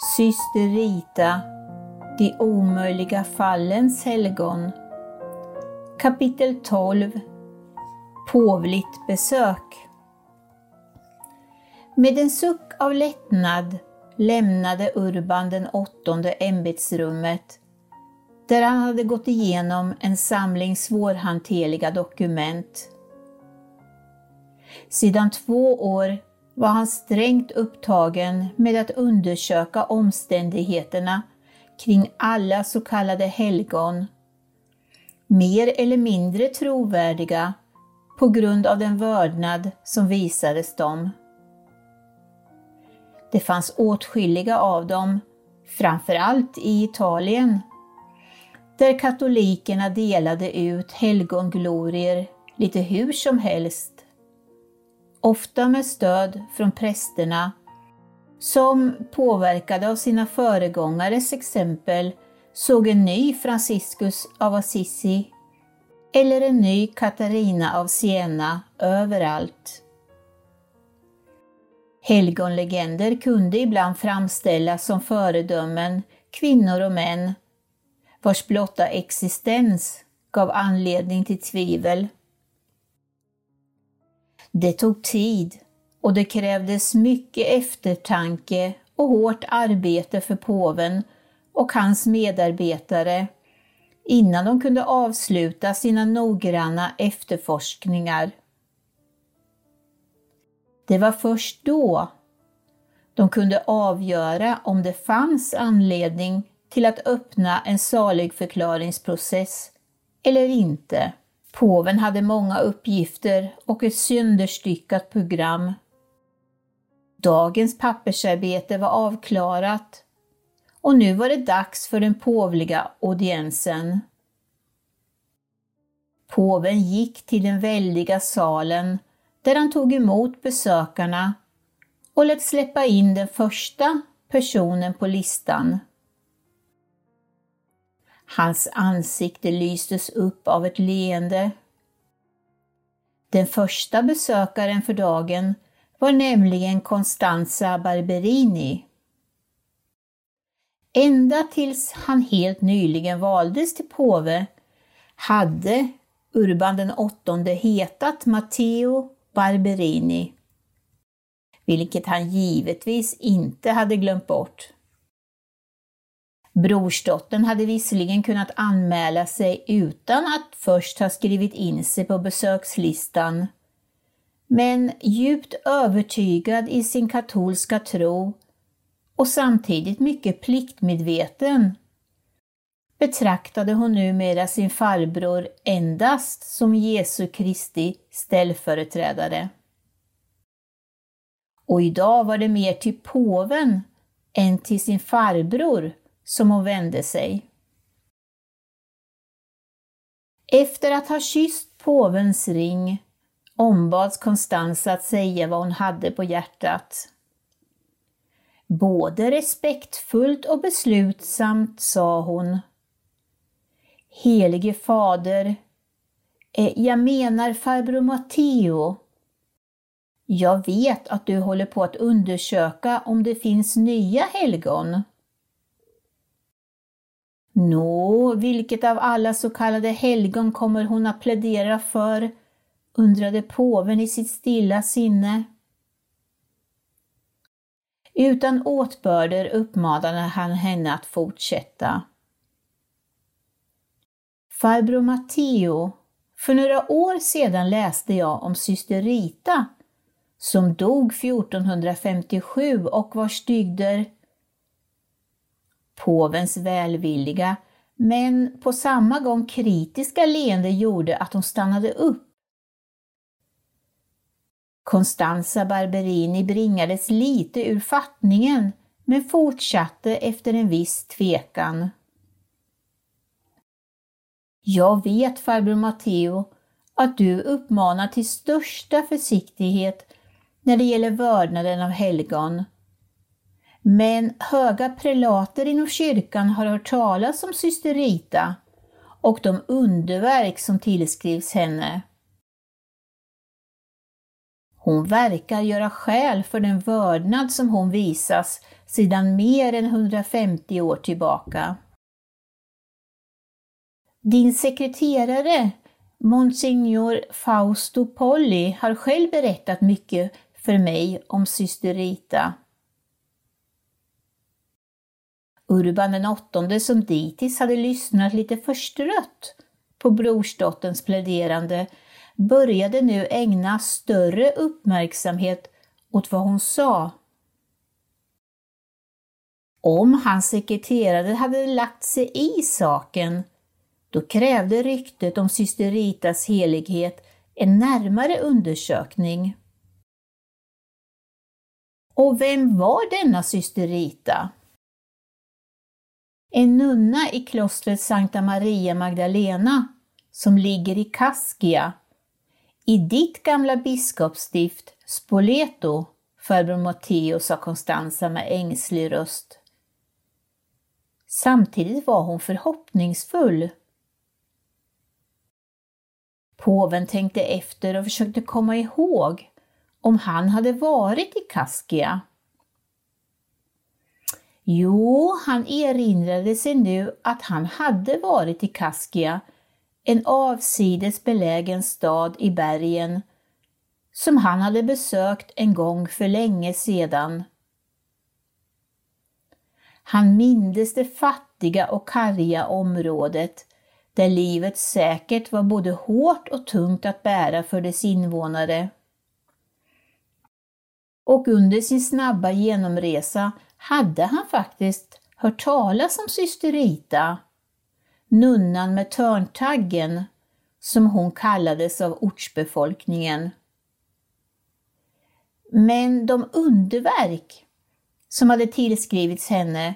Syster Rita, De omöjliga fallens helgon. Kapitel 12 Påvligt besök Med en suck av lättnad lämnade Urban den åttonde ämbetsrummet där han hade gått igenom en samling svårhanterliga dokument. Sedan två år var han strängt upptagen med att undersöka omständigheterna kring alla så kallade helgon, mer eller mindre trovärdiga på grund av den vördnad som visades dem. Det fanns åtskilliga av dem, framförallt i Italien, där katolikerna delade ut helgonglorier lite hur som helst ofta med stöd från prästerna, som påverkade av sina föregångares exempel såg en ny Franciscus av Assisi eller en ny Katarina av Siena överallt. Helgonlegender kunde ibland framställas som föredömen, kvinnor och män, vars blotta existens gav anledning till tvivel. Det tog tid och det krävdes mycket eftertanke och hårt arbete för påven och hans medarbetare innan de kunde avsluta sina noggranna efterforskningar. Det var först då de kunde avgöra om det fanns anledning till att öppna en saligförklaringsprocess eller inte. Påven hade många uppgifter och ett sönderstyckat program. Dagens pappersarbete var avklarat och nu var det dags för den påvliga audiensen. Påven gick till den väldiga salen där han tog emot besökarna och lät släppa in den första personen på listan. Hans ansikte lystes upp av ett leende. Den första besökaren för dagen var nämligen Constanza Barberini. Ända tills han helt nyligen valdes till påve hade Urban den åttonde hetat Matteo Barberini, vilket han givetvis inte hade glömt bort. Brorsdottern hade visserligen kunnat anmäla sig utan att först ha skrivit in sig på besökslistan. Men djupt övertygad i sin katolska tro och samtidigt mycket pliktmedveten betraktade hon numera sin farbror endast som Jesu Kristi ställföreträdare. Och idag var det mer till påven än till sin farbror som hon vände sig. Efter att ha kysst påvens ring ombads Konstanza att säga vad hon hade på hjärtat. Både respektfullt och beslutsamt sa hon Helige Fader, eh, jag menar farbror Matteo. Jag vet att du håller på att undersöka om det finns nya helgon. Nå, vilket av alla så kallade helgon kommer hon att plädera för? undrade påven i sitt stilla sinne. Utan åtbörder uppmanade han henne att fortsätta. Farbror Matteo, för några år sedan läste jag om syster Rita som dog 1457 och vars dygder Påvens välvilliga, men på samma gång kritiska leende gjorde att hon stannade upp. Constanza Barberini bringades lite ur fattningen, men fortsatte efter en viss tvekan. Jag vet, farbror Matteo, att du uppmanar till största försiktighet när det gäller vördnaden av helgon men höga prelater inom kyrkan har hört talas om syster Rita och de underverk som tillskrivs henne. Hon verkar göra skäl för den vördnad som hon visas sedan mer än 150 år tillbaka. Din sekreterare, Monsignor Fausto Polli, har själv berättat mycket för mig om syster Rita. Urban den åttonde som dittills hade lyssnat lite förstrött på brorsdotterns pläderande började nu ägna större uppmärksamhet åt vad hon sa. Om hans sekreterare hade lagt sig i saken, då krävde ryktet om syster Ritas helighet en närmare undersökning. Och vem var denna syster Rita? En nunna i klostret Sankta Maria Magdalena som ligger i Kaskia, i ditt gamla biskopsstift Spoleto, farbror Matteo sa Konstanza med ängslig röst. Samtidigt var hon förhoppningsfull. Påven tänkte efter och försökte komma ihåg om han hade varit i Kaskia. Jo, han erinrade sig nu att han hade varit i Kaskia, en avsides belägen stad i bergen, som han hade besökt en gång för länge sedan. Han mindes det fattiga och karga området, där livet säkert var både hårt och tungt att bära för dess invånare. Och under sin snabba genomresa hade han faktiskt hört talas om syster Rita, nunnan med törntaggen, som hon kallades av ortsbefolkningen. Men de underverk som hade tillskrivits henne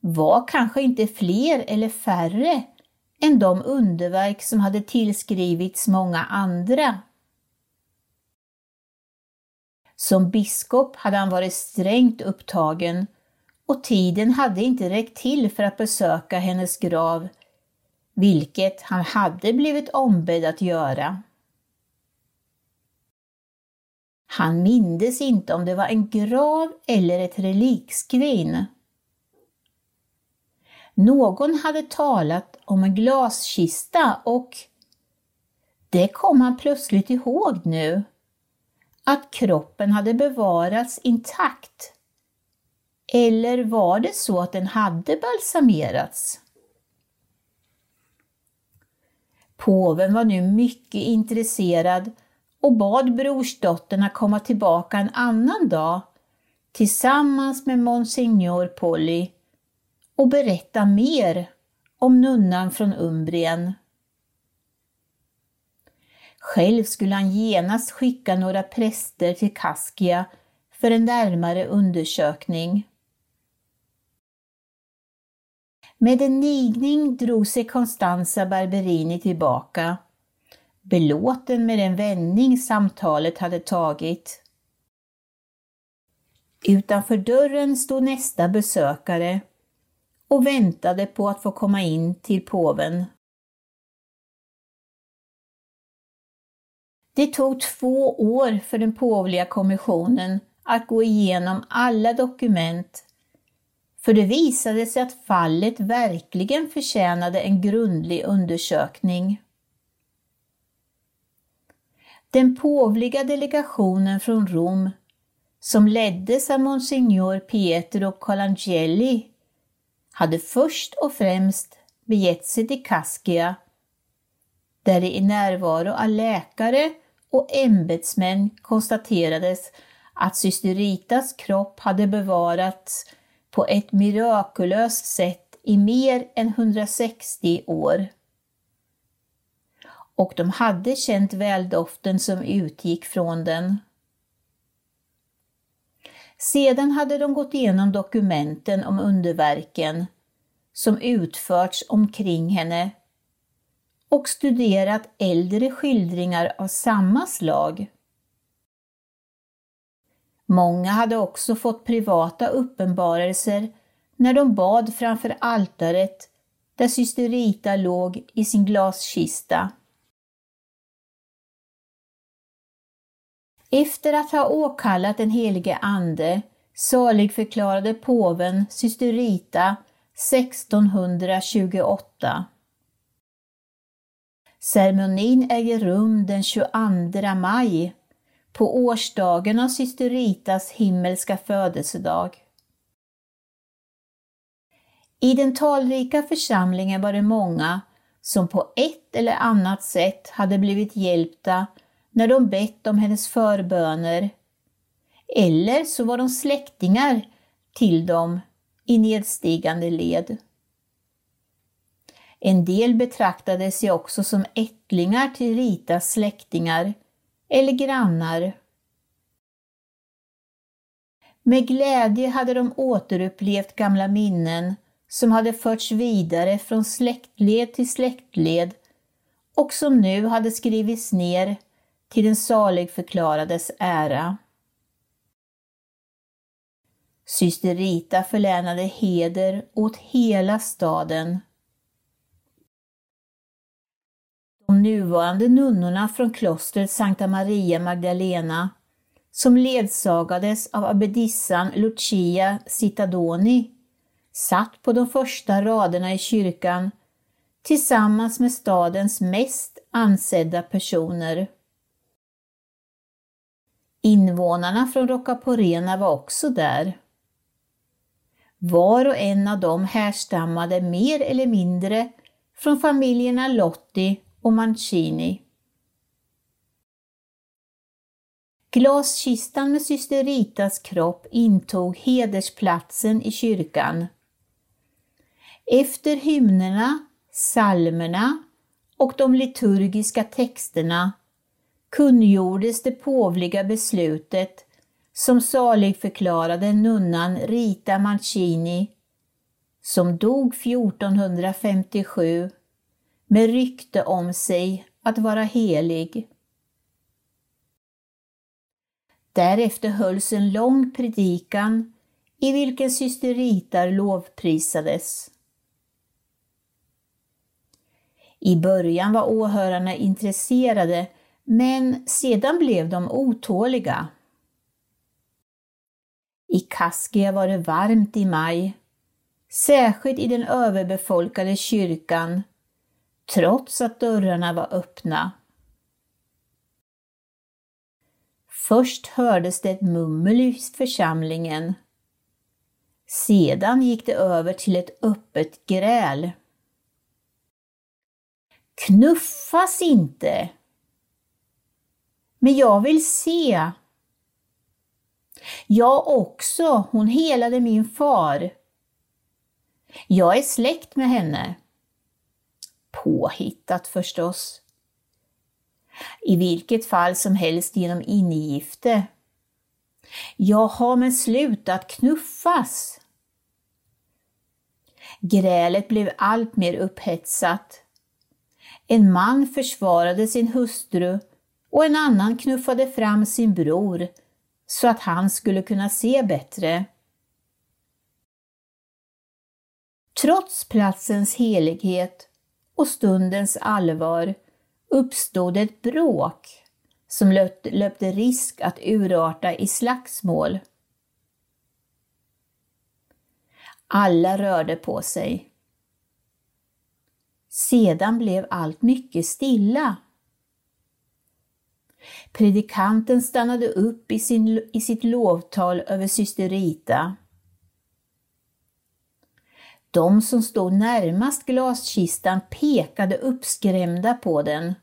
var kanske inte fler eller färre än de underverk som hade tillskrivits många andra. Som biskop hade han varit strängt upptagen och tiden hade inte räckt till för att besöka hennes grav, vilket han hade blivit ombedd att göra. Han mindes inte om det var en grav eller ett relikskrin. Någon hade talat om en glaskista och det kom han plötsligt ihåg nu att kroppen hade bevarats intakt? Eller var det så att den hade balsamerats? Påven var nu mycket intresserad och bad brorsdottern att komma tillbaka en annan dag tillsammans med Monsignor Polly och berätta mer om nunnan från Umbrien. Själv skulle han genast skicka några präster till Kaskia för en närmare undersökning. Med en nigning drog sig Constanza Barberini tillbaka, belåten med den vändning samtalet hade tagit. Utanför dörren stod nästa besökare och väntade på att få komma in till påven. Det tog två år för den påvliga kommissionen att gå igenom alla dokument, för det visade sig att fallet verkligen förtjänade en grundlig undersökning. Den påvliga delegationen från Rom, som leddes av Monsignor Pietro Colangeli, hade först och främst begett sig till Kaskia, där det i närvaro av läkare och ämbetsmän konstaterades att syster Ritas kropp hade bevarats på ett mirakulöst sätt i mer än 160 år. Och de hade känt väldoften som utgick från den. Sedan hade de gått igenom dokumenten om underverken som utförts omkring henne och studerat äldre skildringar av samma slag. Många hade också fått privata uppenbarelser när de bad framför altaret där syster Rita låg i sin glaskista. Efter att ha åkallat den helige Ande saligförklarade påven syster Rita 1628. Ceremonin äger rum den 22 maj på årsdagen av syster Ritas himmelska födelsedag. I den talrika församlingen var det många som på ett eller annat sätt hade blivit hjälpta när de bett om hennes förböner. Eller så var de släktingar till dem i nedstigande led. En del betraktade sig också som ättlingar till Ritas släktingar eller grannar. Med glädje hade de återupplevt gamla minnen som hade förts vidare från släktled till släktled och som nu hade skrivits ner till den saligförklarades ära. Syster Rita förlänade heder åt hela staden. De nuvarande nunnorna från klostret Sankta Maria Magdalena, som ledsagades av abbedissan Lucia Citadoni satt på de första raderna i kyrkan tillsammans med stadens mest ansedda personer. Invånarna från Roccaporena var också där. Var och en av dem härstammade mer eller mindre från familjerna Lotti och Mancini. Glaskistan med syster Ritas kropp intog hedersplatsen i kyrkan. Efter hymnerna, psalmerna och de liturgiska texterna kungjordes det påvliga beslutet som saligförklarade nunnan Rita Mancini, som dog 1457 med rykte om sig att vara helig. Därefter hölls en lång predikan i vilken syster Rita lovprisades. I början var åhörarna intresserade men sedan blev de otåliga. I Kaskia var det varmt i maj, särskilt i den överbefolkade kyrkan, trots att dörrarna var öppna. Först hördes det ett mummel i församlingen. Sedan gick det över till ett öppet gräl. Knuffas inte! Men jag vill se. Jag också, hon helade min far. Jag är släkt med henne. Påhittat förstås. I vilket fall som helst genom ingifte. Jag har men slutat knuffas. Grälet blev allt mer upphetsat. En man försvarade sin hustru och en annan knuffade fram sin bror så att han skulle kunna se bättre. Trots platsens helighet och stundens allvar uppstod ett bråk som löpte, löpte risk att urarta i slagsmål. Alla rörde på sig. Sedan blev allt mycket stilla. Predikanten stannade upp i, sin, i sitt lovtal över syster Rita. De som stod närmast glaskistan pekade uppskrämda på den.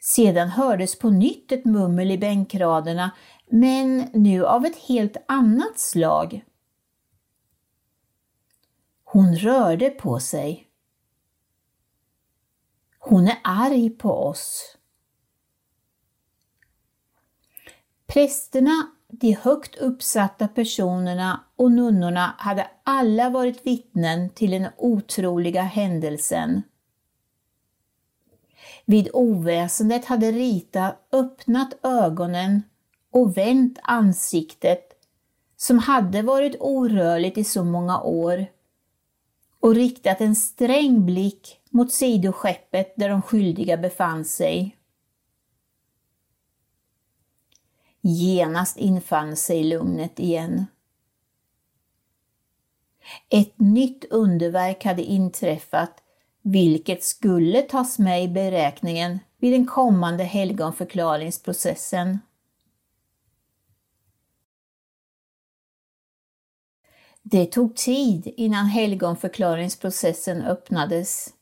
Sedan hördes på nytt ett mummel i bänkraderna, men nu av ett helt annat slag. Hon rörde på sig. Hon är arg på oss. Prästerna, de högt uppsatta personerna och nunnorna hade alla varit vittnen till den otroliga händelsen. Vid oväsendet hade Rita öppnat ögonen och vänt ansiktet som hade varit orörligt i så många år och riktat en sträng blick mot sidoskeppet där de skyldiga befann sig. Genast infann sig lugnet igen. Ett nytt underverk hade inträffat, vilket skulle tas med i beräkningen vid den kommande helgonförklaringsprocessen. Det tog tid innan helgonförklaringsprocessen öppnades.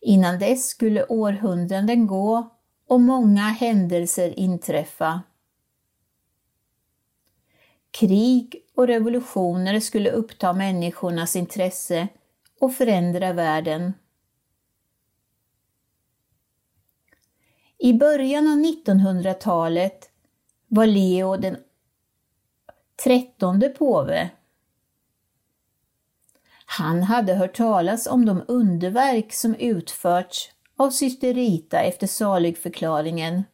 Innan dess skulle århundraden gå och många händelser inträffa. Krig och revolutioner skulle uppta människornas intresse och förändra världen. I början av 1900-talet var Leo den trettonde påve. Han hade hört talas om de underverk som utförts av syster Rita efter saligförklaringen.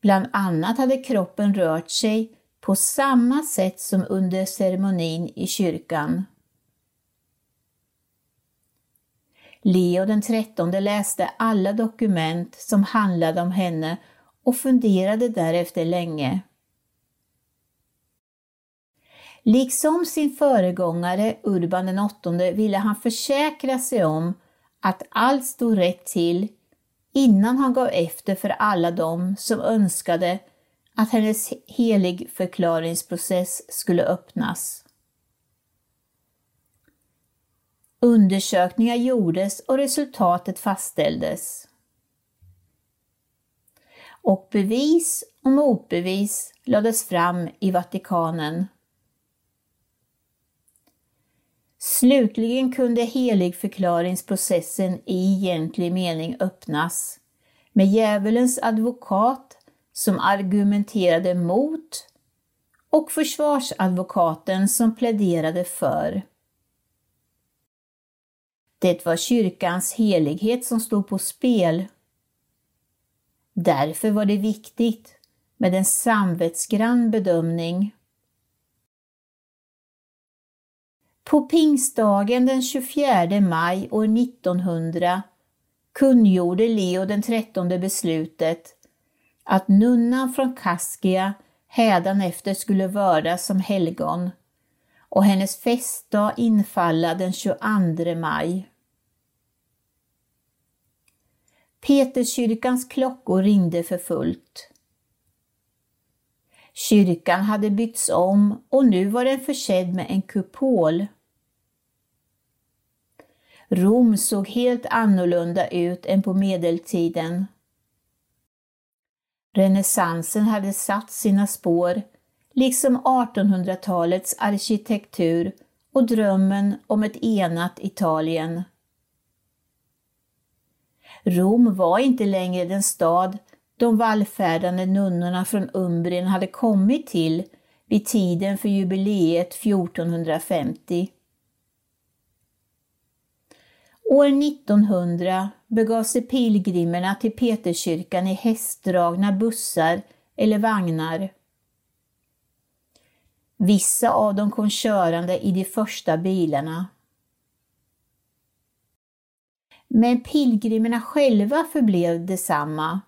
Bland annat hade kroppen rört sig på samma sätt som under ceremonin i kyrkan. Leo den trettonde läste alla dokument som handlade om henne och funderade därefter länge. Liksom sin föregångare Urban den åttonde ville han försäkra sig om att allt stod rätt till innan han gav efter för alla dem som önskade att hennes heligförklaringsprocess skulle öppnas. Undersökningar gjordes och resultatet fastställdes. Och bevis och motbevis lades fram i Vatikanen. Slutligen kunde heligförklaringsprocessen i egentlig mening öppnas med djävulens advokat som argumenterade mot och försvarsadvokaten som pläderade för. Det var kyrkans helighet som stod på spel. Därför var det viktigt med en samvetsgrann bedömning. På pingstdagen den 24 maj år 1900 kungjorde Leo den trettonde beslutet att nunnan från Kaskia hädanefter skulle vördas som helgon och hennes festdag infalla den 22 maj. Peterskyrkans klockor ringde för fullt. Kyrkan hade byggts om och nu var den försedd med en kupol. Rom såg helt annorlunda ut än på medeltiden. Renässansen hade satt sina spår, liksom 1800-talets arkitektur och drömmen om ett enat Italien. Rom var inte längre den stad de vallfärdande nunnorna från Umbrien hade kommit till vid tiden för jubileet 1450. År 1900 begav sig pilgrimerna till Peterskyrkan i hästdragna bussar eller vagnar. Vissa av dem kom körande i de första bilarna. Men pilgrimerna själva förblev detsamma.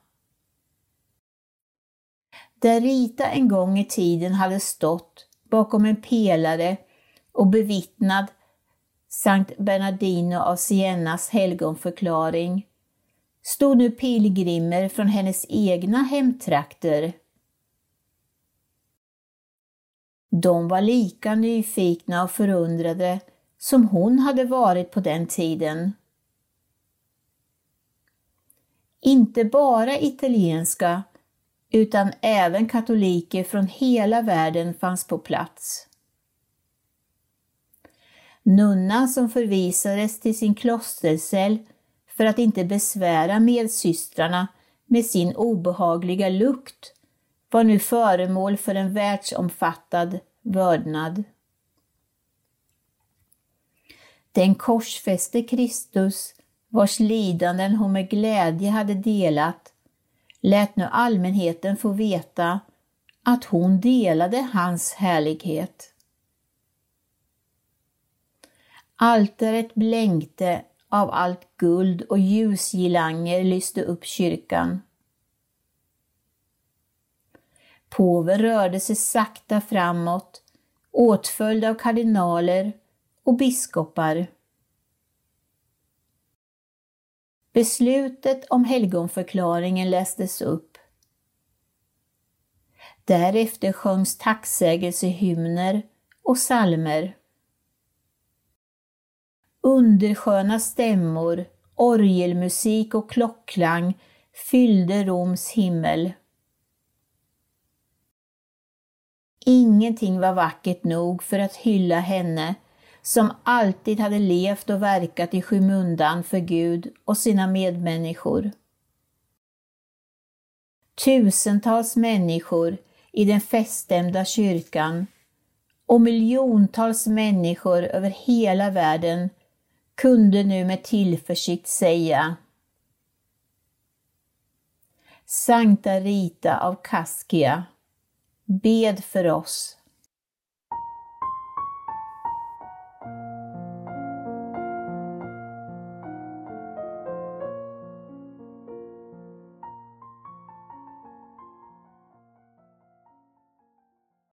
Där Rita en gång i tiden hade stått bakom en pelare och bevittnat Sankt Bernardino av Siennas helgonförklaring stod nu pilgrimer från hennes egna hemtrakter. De var lika nyfikna och förundrade som hon hade varit på den tiden. Inte bara italienska utan även katoliker från hela världen fanns på plats. Nunnan som förvisades till sin klostercell för att inte besvära medsystrarna med sin obehagliga lukt var nu föremål för en världsomfattad vördnad. Den korsfäste Kristus, vars lidanden hon med glädje hade delat, lät nu allmänheten få veta att hon delade hans härlighet. Altaret blänkte av allt guld och ljusgirlanger lyste upp kyrkan. Påven rörde sig sakta framåt, åtföljd av kardinaler och biskopar. Beslutet om helgonförklaringen lästes upp. Därefter sjöngs tacksägelsehymner och salmer. Undersköna stämmor, orgelmusik och klockklang fyllde Roms himmel. Ingenting var vackert nog för att hylla henne som alltid hade levt och verkat i skymundan för Gud och sina medmänniskor. Tusentals människor i den feststämda kyrkan och miljontals människor över hela världen kunde nu med tillförsikt säga Sankta Rita av Kaskia, bed för oss